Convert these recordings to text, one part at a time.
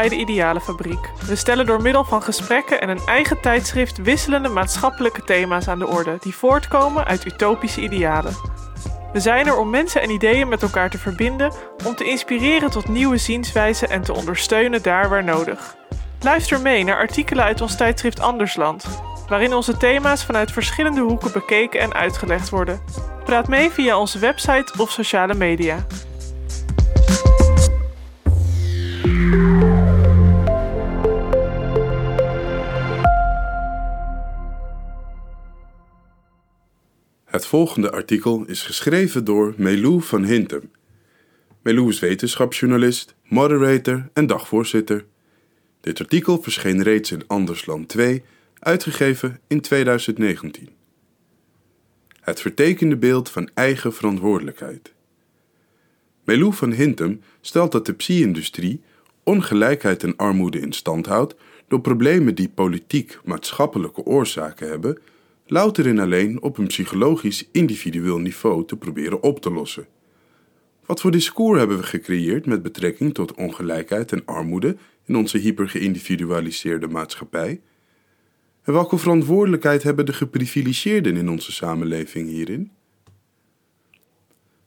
bij de Idealenfabriek. We stellen door middel van gesprekken en een eigen tijdschrift wisselende maatschappelijke thema's aan de orde die voortkomen uit utopische idealen. We zijn er om mensen en ideeën met elkaar te verbinden, om te inspireren tot nieuwe zienswijzen en te ondersteunen daar waar nodig. Luister mee naar artikelen uit ons tijdschrift Andersland, waarin onze thema's vanuit verschillende hoeken bekeken en uitgelegd worden. Praat mee via onze website of sociale media. Volgende artikel is geschreven door Melou van Hintem. Melou is wetenschapsjournalist, moderator en dagvoorzitter. Dit artikel verscheen reeds in Andersland 2, uitgegeven in 2019. Het vertekende beeld van eigen verantwoordelijkheid. Melou van Hintem stelt dat de psy-industrie ongelijkheid en armoede in stand houdt door problemen die politiek-maatschappelijke oorzaken hebben louter en alleen op een psychologisch individueel niveau te proberen op te lossen. Wat voor discours hebben we gecreëerd met betrekking tot ongelijkheid en armoede in onze hypergeïndividualiseerde maatschappij? En welke verantwoordelijkheid hebben de geprivilegeerden in onze samenleving hierin?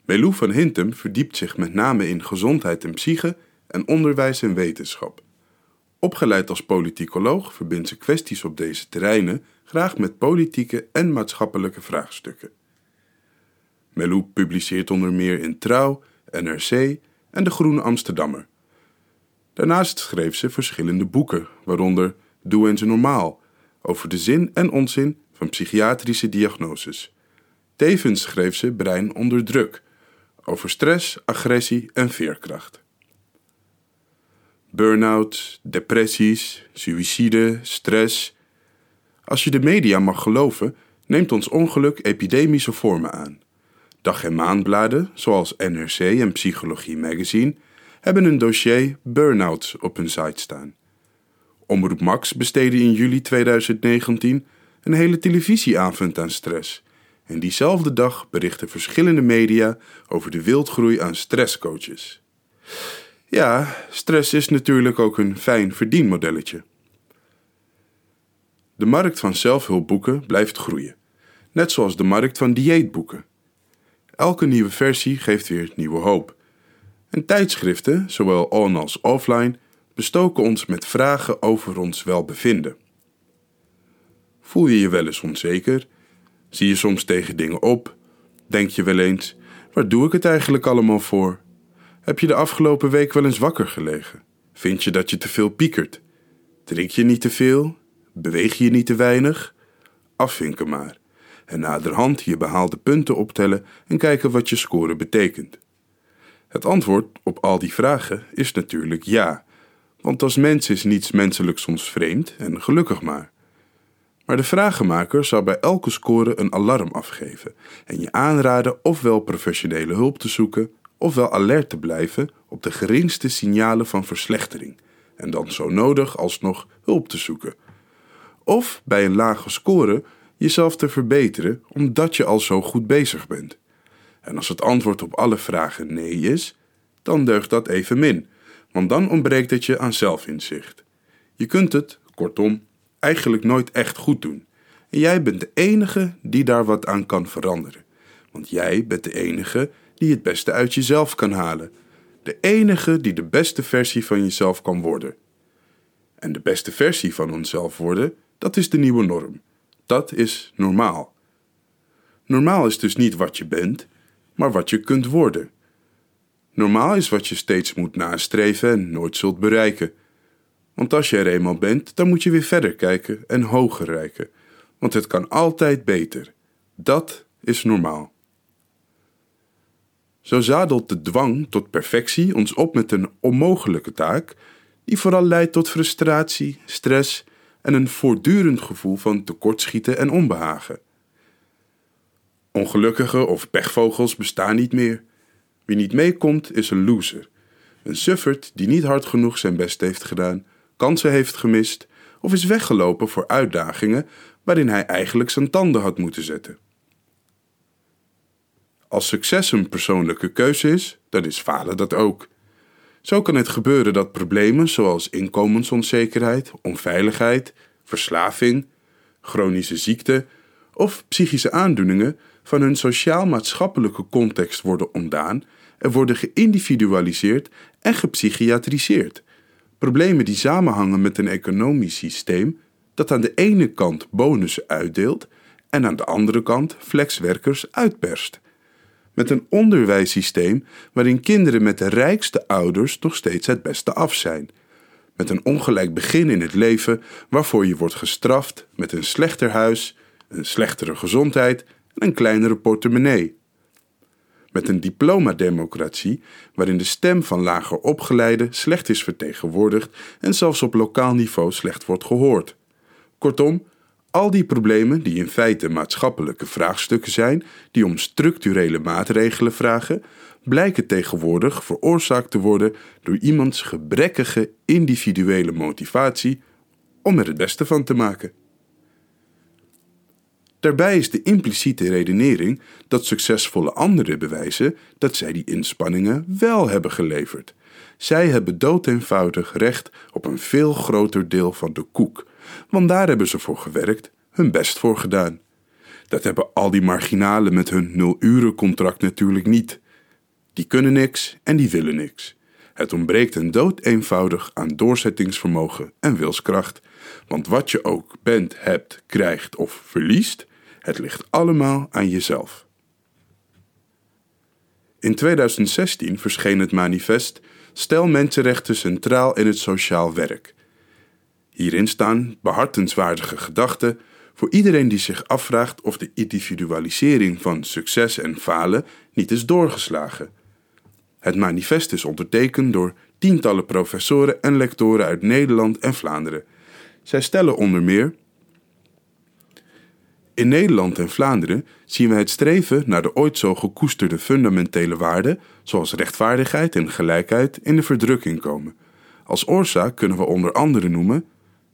Melou van Hintem verdiept zich met name in gezondheid en psyche en onderwijs en wetenschap. Opgeleid als politicoloog verbindt ze kwesties op deze terreinen graag met politieke en maatschappelijke vraagstukken. Melou publiceert onder meer in Trouw, NRC en De Groene Amsterdammer. Daarnaast schreef ze verschillende boeken, waaronder Doe eens normaal, over de zin en onzin van psychiatrische diagnoses. Tevens schreef ze Brein onder druk, over stress, agressie en veerkracht. Burn-out, depressies, suïcide, stress. Als je de media mag geloven, neemt ons ongeluk epidemische vormen aan. Dag- en maandbladen, zoals NRC en Psychologie Magazine, hebben een dossier burn-out op hun site staan. Omroep Max besteedde in juli 2019 een hele televisieavond aan stress. En diezelfde dag berichten verschillende media over de wildgroei aan stresscoaches. Ja, stress is natuurlijk ook een fijn verdienmodelletje. De markt van zelfhulpboeken blijft groeien, net zoals de markt van dieetboeken. Elke nieuwe versie geeft weer nieuwe hoop. En tijdschriften, zowel on als offline, bestoken ons met vragen over ons welbevinden. Voel je je wel eens onzeker? Zie je soms tegen dingen op? Denk je wel eens: waar doe ik het eigenlijk allemaal voor? Heb je de afgelopen week wel eens wakker gelegen? Vind je dat je te veel piekert? Drink je niet te veel? Beweeg je niet te weinig? Afvinken maar. En naderhand je behaalde punten optellen en kijken wat je score betekent. Het antwoord op al die vragen is natuurlijk ja, want als mens is niets menselijk soms vreemd en gelukkig maar. Maar de vragenmaker zou bij elke score een alarm afgeven en je aanraden ofwel professionele hulp te zoeken ofwel alert te blijven op de geringste signalen van verslechtering en dan zo nodig alsnog hulp te zoeken. Of bij een lage score jezelf te verbeteren omdat je al zo goed bezig bent. En als het antwoord op alle vragen nee is, dan deugt dat evenmin, want dan ontbreekt het je aan zelfinzicht. Je kunt het, kortom, eigenlijk nooit echt goed doen. En jij bent de enige die daar wat aan kan veranderen. Want jij bent de enige die het beste uit jezelf kan halen. De enige die de beste versie van jezelf kan worden. En de beste versie van onszelf worden, dat is de nieuwe norm. Dat is normaal. Normaal is dus niet wat je bent, maar wat je kunt worden. Normaal is wat je steeds moet nastreven en nooit zult bereiken. Want als je er eenmaal bent, dan moet je weer verder kijken en hoger reiken. Want het kan altijd beter. Dat is normaal. Zo zadelt de dwang tot perfectie ons op met een onmogelijke taak, die vooral leidt tot frustratie, stress en een voortdurend gevoel van tekortschieten en onbehagen. Ongelukkige of pechvogels bestaan niet meer. Wie niet meekomt is een loser. Een suffert die niet hard genoeg zijn best heeft gedaan, kansen heeft gemist of is weggelopen voor uitdagingen waarin hij eigenlijk zijn tanden had moeten zetten. Als succes een persoonlijke keuze is, dan is falen dat ook. Zo kan het gebeuren dat problemen zoals inkomensonzekerheid, onveiligheid, verslaving, chronische ziekte of psychische aandoeningen van hun sociaal-maatschappelijke context worden ontdaan en worden geïndividualiseerd en gepsychiatriseerd. Problemen die samenhangen met een economisch systeem dat aan de ene kant bonussen uitdeelt en aan de andere kant flexwerkers uitperst. Met een onderwijssysteem waarin kinderen met de rijkste ouders nog steeds het beste af zijn. Met een ongelijk begin in het leven waarvoor je wordt gestraft met een slechter huis, een slechtere gezondheid en een kleinere portemonnee. Met een diplomademocratie waarin de stem van lager opgeleiden slecht is vertegenwoordigd en zelfs op lokaal niveau slecht wordt gehoord. Kortom, al die problemen die in feite maatschappelijke vraagstukken zijn, die om structurele maatregelen vragen, blijken tegenwoordig veroorzaakt te worden door iemands gebrekkige individuele motivatie om er het beste van te maken. Daarbij is de impliciete redenering dat succesvolle anderen bewijzen dat zij die inspanningen wel hebben geleverd. Zij hebben dood eenvoudig recht op een veel groter deel van de koek, want daar hebben ze voor gewerkt, hun best voor gedaan. Dat hebben al die marginalen met hun nul-uren-contract natuurlijk niet. Die kunnen niks en die willen niks. Het ontbreekt een dood eenvoudig aan doorzettingsvermogen en wilskracht, want wat je ook bent, hebt, krijgt of verliest, het ligt allemaal aan jezelf. In 2016 verscheen het manifest Stel mensenrechten centraal in het sociaal werk. Hierin staan behartenswaardige gedachten voor iedereen die zich afvraagt of de individualisering van succes en falen niet is doorgeslagen. Het manifest is ondertekend door tientallen professoren en lectoren uit Nederland en Vlaanderen. Zij stellen onder meer in Nederland en Vlaanderen zien we het streven naar de ooit zo gekoesterde fundamentele waarden, zoals rechtvaardigheid en gelijkheid, in de verdrukking komen. Als oorzaak kunnen we onder andere noemen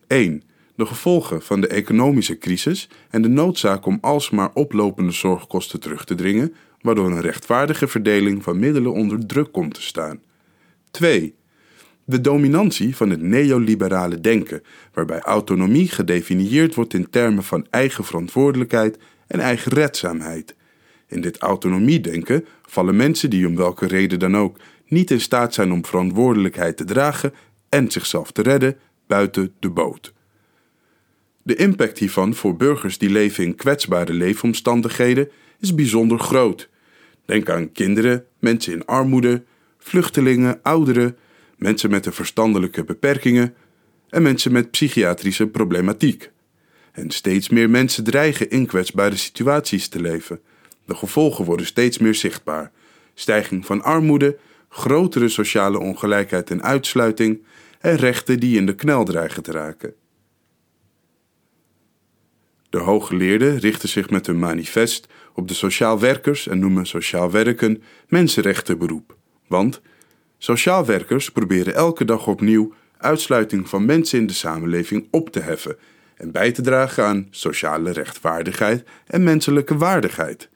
1. De gevolgen van de economische crisis en de noodzaak om alsmaar oplopende zorgkosten terug te dringen, waardoor een rechtvaardige verdeling van middelen onder druk komt te staan. 2 de dominantie van het neoliberale denken, waarbij autonomie gedefinieerd wordt in termen van eigen verantwoordelijkheid en eigen redzaamheid. In dit autonomiedenken vallen mensen die om welke reden dan ook niet in staat zijn om verantwoordelijkheid te dragen en zichzelf te redden buiten de boot. De impact hiervan voor burgers die leven in kwetsbare leefomstandigheden is bijzonder groot. Denk aan kinderen, mensen in armoede, vluchtelingen, ouderen mensen met een verstandelijke beperkingen en mensen met psychiatrische problematiek. En steeds meer mensen dreigen in kwetsbare situaties te leven. De gevolgen worden steeds meer zichtbaar: stijging van armoede, grotere sociale ongelijkheid en uitsluiting en rechten die in de knel dreigen te raken. De hooggeleerden richten zich met hun manifest op de sociaal werkers en noemen sociaal werken mensenrechtenberoep, want Sociaal werkers proberen elke dag opnieuw uitsluiting van mensen in de samenleving op te heffen en bij te dragen aan sociale rechtvaardigheid en menselijke waardigheid.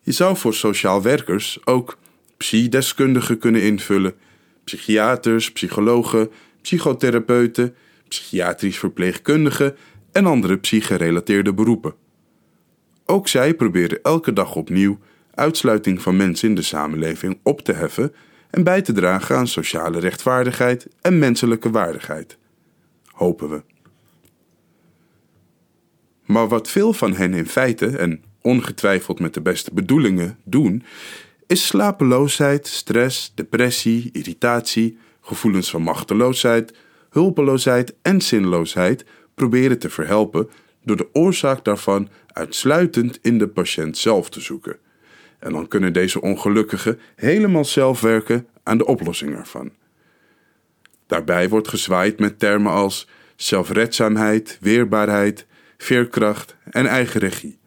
Je zou voor sociaal werkers ook psy-deskundigen kunnen invullen, psychiaters, psychologen, psychotherapeuten, psychiatrisch verpleegkundigen en andere psycherelateerde beroepen. Ook zij proberen elke dag opnieuw uitsluiting van mensen in de samenleving op te heffen en bij te dragen aan sociale rechtvaardigheid en menselijke waardigheid. Hopen we. Maar wat veel van hen in feite, en ongetwijfeld met de beste bedoelingen, doen, is slapeloosheid, stress, depressie, irritatie, gevoelens van machteloosheid, hulpeloosheid en zinloosheid proberen te verhelpen door de oorzaak daarvan uitsluitend in de patiënt zelf te zoeken en dan kunnen deze ongelukkigen helemaal zelf werken aan de oplossing ervan. Daarbij wordt gezwaaid met termen als zelfredzaamheid, weerbaarheid, veerkracht en eigen regie.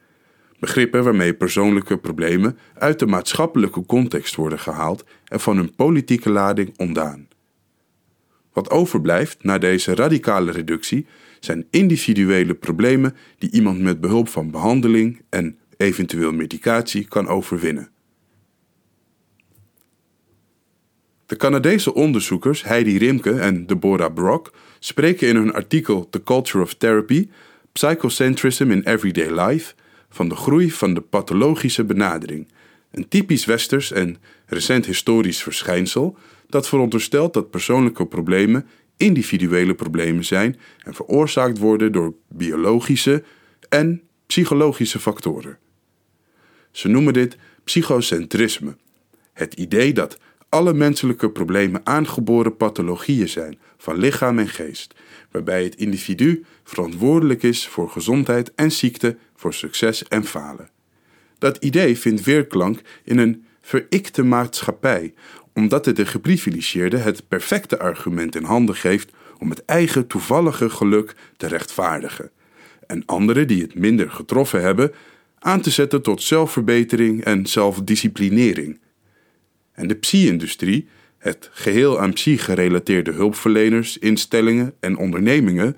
Begrippen waarmee persoonlijke problemen uit de maatschappelijke context worden gehaald en van hun politieke lading ontdaan. Wat overblijft na deze radicale reductie zijn individuele problemen die iemand met behulp van behandeling en eventueel medicatie kan overwinnen. De Canadese onderzoekers Heidi Rimke en Deborah Brock spreken in hun artikel The Culture of Therapy, Psychocentrism in Everyday Life, van de groei van de pathologische benadering, een typisch westers en recent historisch verschijnsel dat veronderstelt dat persoonlijke problemen individuele problemen zijn en veroorzaakt worden door biologische en psychologische factoren. Ze noemen dit psychocentrisme, het idee dat alle menselijke problemen aangeboren pathologieën zijn van lichaam en geest, waarbij het individu verantwoordelijk is voor gezondheid en ziekte, voor succes en falen. Dat idee vindt weerklank in een verikte maatschappij, omdat het de geprivilegeerde het perfecte argument in handen geeft om het eigen toevallige geluk te rechtvaardigen, en anderen die het minder getroffen hebben aan te zetten tot zelfverbetering en zelfdisciplinering. En de psy-industrie, het geheel aan psy gerelateerde hulpverleners, instellingen en ondernemingen,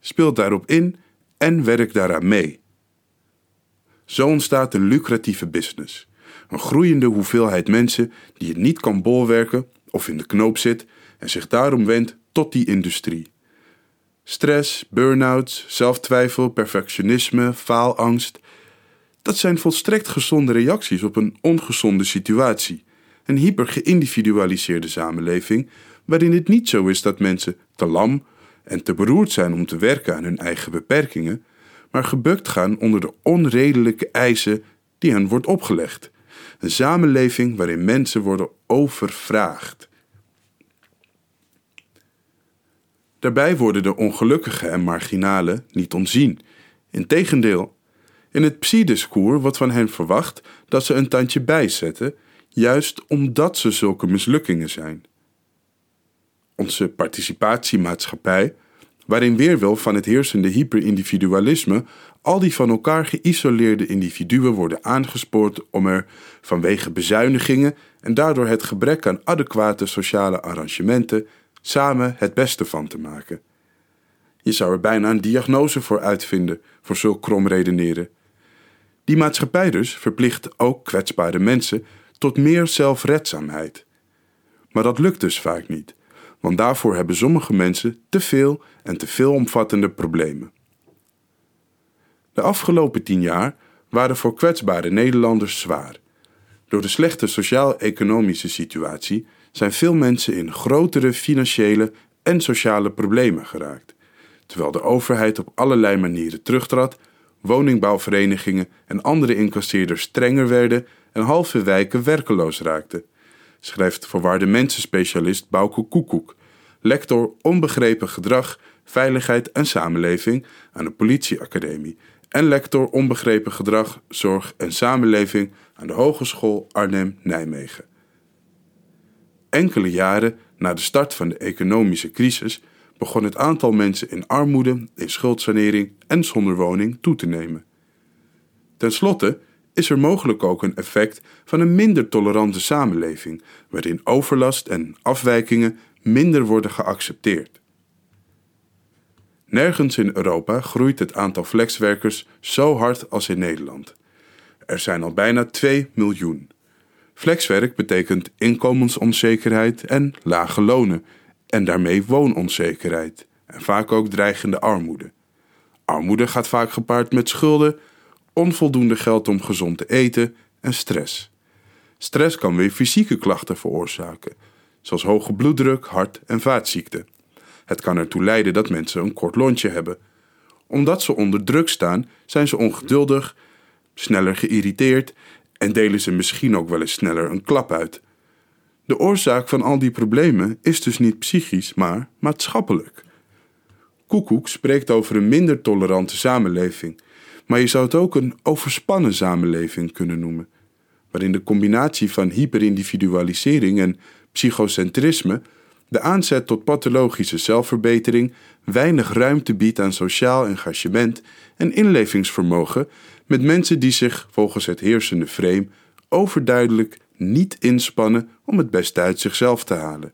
speelt daarop in en werkt daaraan mee. Zo ontstaat een lucratieve business. Een groeiende hoeveelheid mensen die het niet kan bolwerken of in de knoop zit en zich daarom wendt tot die industrie. Stress, burn-outs, zelftwijfel, perfectionisme, faalangst. Dat zijn volstrekt gezonde reacties op een ongezonde situatie. Een hyper geïndividualiseerde samenleving waarin het niet zo is dat mensen te lam en te beroerd zijn om te werken aan hun eigen beperkingen, maar gebukt gaan onder de onredelijke eisen die hen wordt opgelegd. Een samenleving waarin mensen worden overvraagd. Daarbij worden de ongelukkigen en marginalen niet ontzien. Integendeel, in het psi-discours wordt van hen verwacht dat ze een tandje bijzetten, juist omdat ze zulke mislukkingen zijn. Onze participatiemaatschappij, waarin weerwil van het heersende hyperindividualisme al die van elkaar geïsoleerde individuen worden aangespoord om er vanwege bezuinigingen en daardoor het gebrek aan adequate sociale arrangementen samen het beste van te maken. Je zou er bijna een diagnose voor uitvinden voor zulk krom redeneren. Die maatschappij dus verplicht ook kwetsbare mensen tot meer zelfredzaamheid. Maar dat lukt dus vaak niet, want daarvoor hebben sommige mensen te veel en te veelomvattende problemen. De afgelopen tien jaar waren voor kwetsbare Nederlanders zwaar. Door de slechte sociaal-economische situatie zijn veel mensen in grotere financiële en sociale problemen geraakt, terwijl de overheid op allerlei manieren terugtrad, woningbouwverenigingen en andere incasseerders strenger werden en halve wijken werkeloos raakten, schrijft verwarde mensenspecialist Bouke Koekoek, lector onbegrepen gedrag, veiligheid en samenleving aan de politieacademie en lector onbegrepen gedrag, zorg en samenleving aan de Hogeschool Arnhem-Nijmegen. Enkele jaren na de start van de economische crisis begon het aantal mensen in armoede, in schuldsanering en zonder woning toe te nemen. Ten slotte is er mogelijk ook een effect van een minder tolerante samenleving, waarin overlast en afwijkingen minder worden geaccepteerd. Nergens in Europa groeit het aantal flexwerkers zo hard als in Nederland. Er zijn al bijna 2 miljoen. Flexwerk betekent inkomensonzekerheid en lage lonen en daarmee woononzekerheid en vaak ook dreigende armoede. Armoede gaat vaak gepaard met schulden, onvoldoende geld om gezond te eten en stress. Stress kan weer fysieke klachten veroorzaken, zoals hoge bloeddruk, hart- en vaatziekten. Het kan ertoe leiden dat mensen een kort lontje hebben. Omdat ze onder druk staan, zijn ze ongeduldig, sneller geïrriteerd en delen ze misschien ook wel eens sneller een klap uit. De oorzaak van al die problemen is dus niet psychisch, maar maatschappelijk. Koekoek spreekt over een minder tolerante samenleving, maar je zou het ook een overspannen samenleving kunnen noemen, waarin de combinatie van hyperindividualisering en psychocentrisme de aanzet tot pathologische zelfverbetering weinig ruimte biedt aan sociaal engagement en inlevingsvermogen met mensen die zich volgens het heersende frame overduidelijk niet inspannen om het beste uit zichzelf te halen.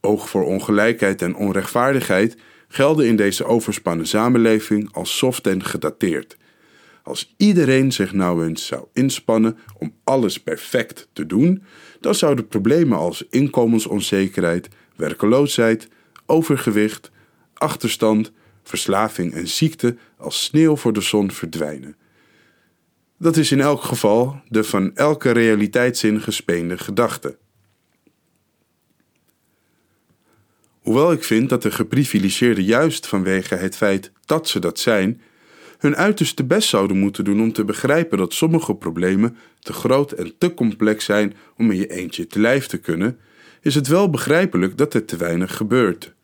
Oog voor ongelijkheid en onrechtvaardigheid gelden in deze overspannen samenleving als soft en gedateerd. Als iedereen zich nou eens zou inspannen om alles perfect te doen, dan zouden problemen als inkomensonzekerheid, werkeloosheid, overgewicht, achterstand, verslaving en ziekte als sneeuw voor de zon verdwijnen. Dat is in elk geval de van elke realiteitszin gespeende gedachte. Hoewel ik vind dat de geprivilegeerden juist vanwege het feit dat ze dat zijn, hun uiterste best zouden moeten doen om te begrijpen dat sommige problemen te groot en te complex zijn om in je eentje te lijf te kunnen, is het wel begrijpelijk dat er te weinig gebeurt.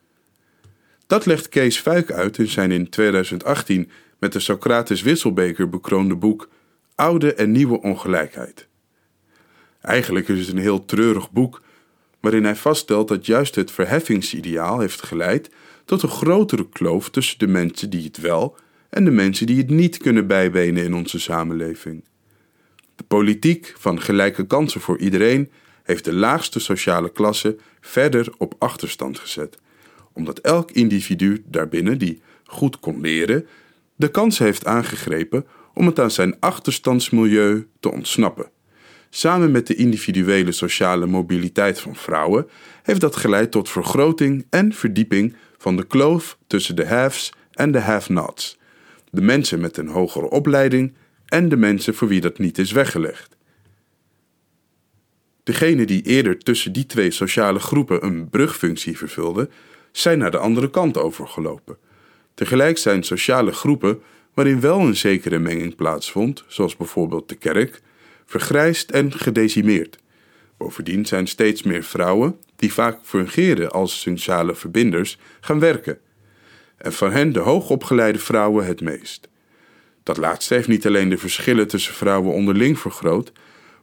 Dat legt Kees Fuik uit in zijn in 2018 met de Socrates Wisselbeker bekroonde boek Oude en Nieuwe Ongelijkheid. Eigenlijk is het een heel treurig boek waarin hij vaststelt dat juist het verheffingsideaal heeft geleid tot een grotere kloof tussen de mensen die het wel en de mensen die het niet kunnen bijbenen in onze samenleving. De politiek van gelijke kansen voor iedereen heeft de laagste sociale klasse verder op achterstand gezet, omdat elk individu daarbinnen die goed kon leren, de kans heeft aangegrepen om het aan zijn achterstandsmilieu te ontsnappen. Samen met de individuele sociale mobiliteit van vrouwen heeft dat geleid tot vergroting en verdieping van de kloof tussen de haves en de have-nots, de mensen met een hogere opleiding en de mensen voor wie dat niet is weggelegd. Degenen die eerder tussen die twee sociale groepen een brugfunctie vervulden, zijn naar de andere kant overgelopen. Tegelijk zijn sociale groepen waarin wel een zekere menging plaatsvond, zoals bijvoorbeeld de kerk, vergrijsd en gedecimeerd. Bovendien zijn steeds meer vrouwen, die vaak fungeren als sociale verbinders, gaan werken. En van hen de hoogopgeleide vrouwen het meest. Dat laatste heeft niet alleen de verschillen tussen vrouwen onderling vergroot,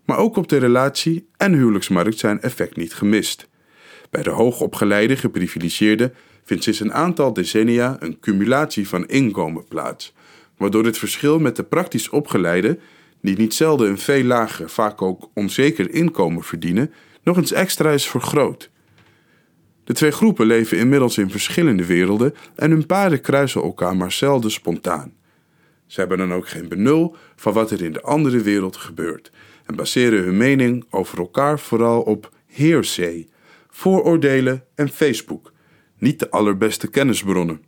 maar ook op de relatie- en huwelijksmarkt zijn effect niet gemist. Bij de hoogopgeleide geprivilegeerden vindt sinds een aantal decennia een cumulatie van inkomen plaats, waardoor het verschil met de praktisch opgeleide die niet zelden een veel lager, vaak ook onzeker inkomen verdienen, nog eens extra is vergroot. De twee groepen leven inmiddels in verschillende werelden en hun paden kruisen elkaar maar zelden spontaan. Ze hebben dan ook geen benul van wat er in de andere wereld gebeurt en baseren hun mening over elkaar vooral op hearsay, vooroordelen en Facebook, niet de allerbeste kennisbronnen.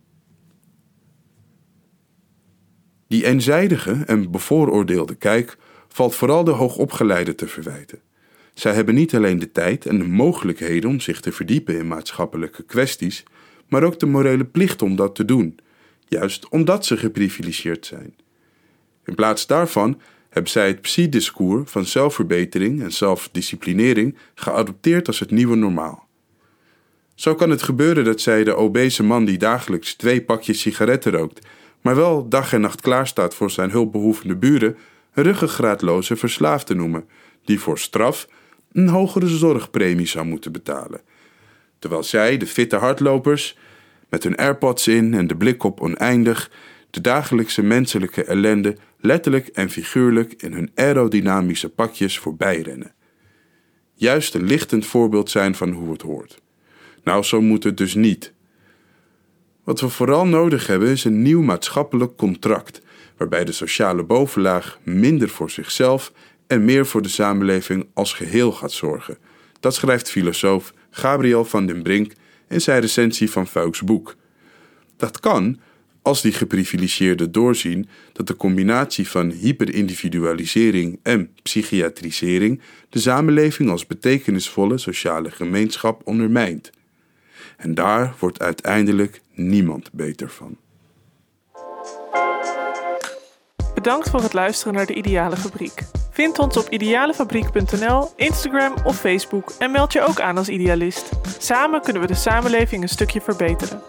Die eenzijdige en bevooroordeelde kijk valt vooral de hoogopgeleide te verwijten. Zij hebben niet alleen de tijd en de mogelijkheden om zich te verdiepen in maatschappelijke kwesties, maar ook de morele plicht om dat te doen, juist omdat ze geprivilegeerd zijn. In plaats daarvan hebben zij het psy-discours van zelfverbetering en zelfdisciplinering geadopteerd als het nieuwe normaal. Zo kan het gebeuren dat zij de obese man die dagelijks twee pakjes sigaretten rookt maar wel dag en nacht klaarstaat voor zijn hulpbehoevende buren, ruggengraatloze verslaafde noemen, die voor straf een hogere zorgpremie zou moeten betalen. Terwijl zij, de fitte hardlopers, met hun AirPods in en de blik op oneindig, de dagelijkse menselijke ellende letterlijk en figuurlijk in hun aerodynamische pakjes voorbij rennen. Juist een lichtend voorbeeld zijn van hoe het hoort. Nou, zo moet het dus niet. Wat we vooral nodig hebben is een nieuw maatschappelijk contract, waarbij de sociale bovenlaag minder voor zichzelf en meer voor de samenleving als geheel gaat zorgen. Dat schrijft filosoof Gabriel van den Brink in zijn recensie van Fuiks boek. Dat kan als die geprivilegeerden doorzien dat de combinatie van hyperindividualisering en psychiatrisering de samenleving als betekenisvolle sociale gemeenschap ondermijnt. En daar wordt uiteindelijk niemand beter van. Bedankt voor het luisteren naar de Ideale Fabriek. Vind ons op idealefabriek.nl, Instagram of Facebook en meld je ook aan als idealist. Samen kunnen we de samenleving een stukje verbeteren.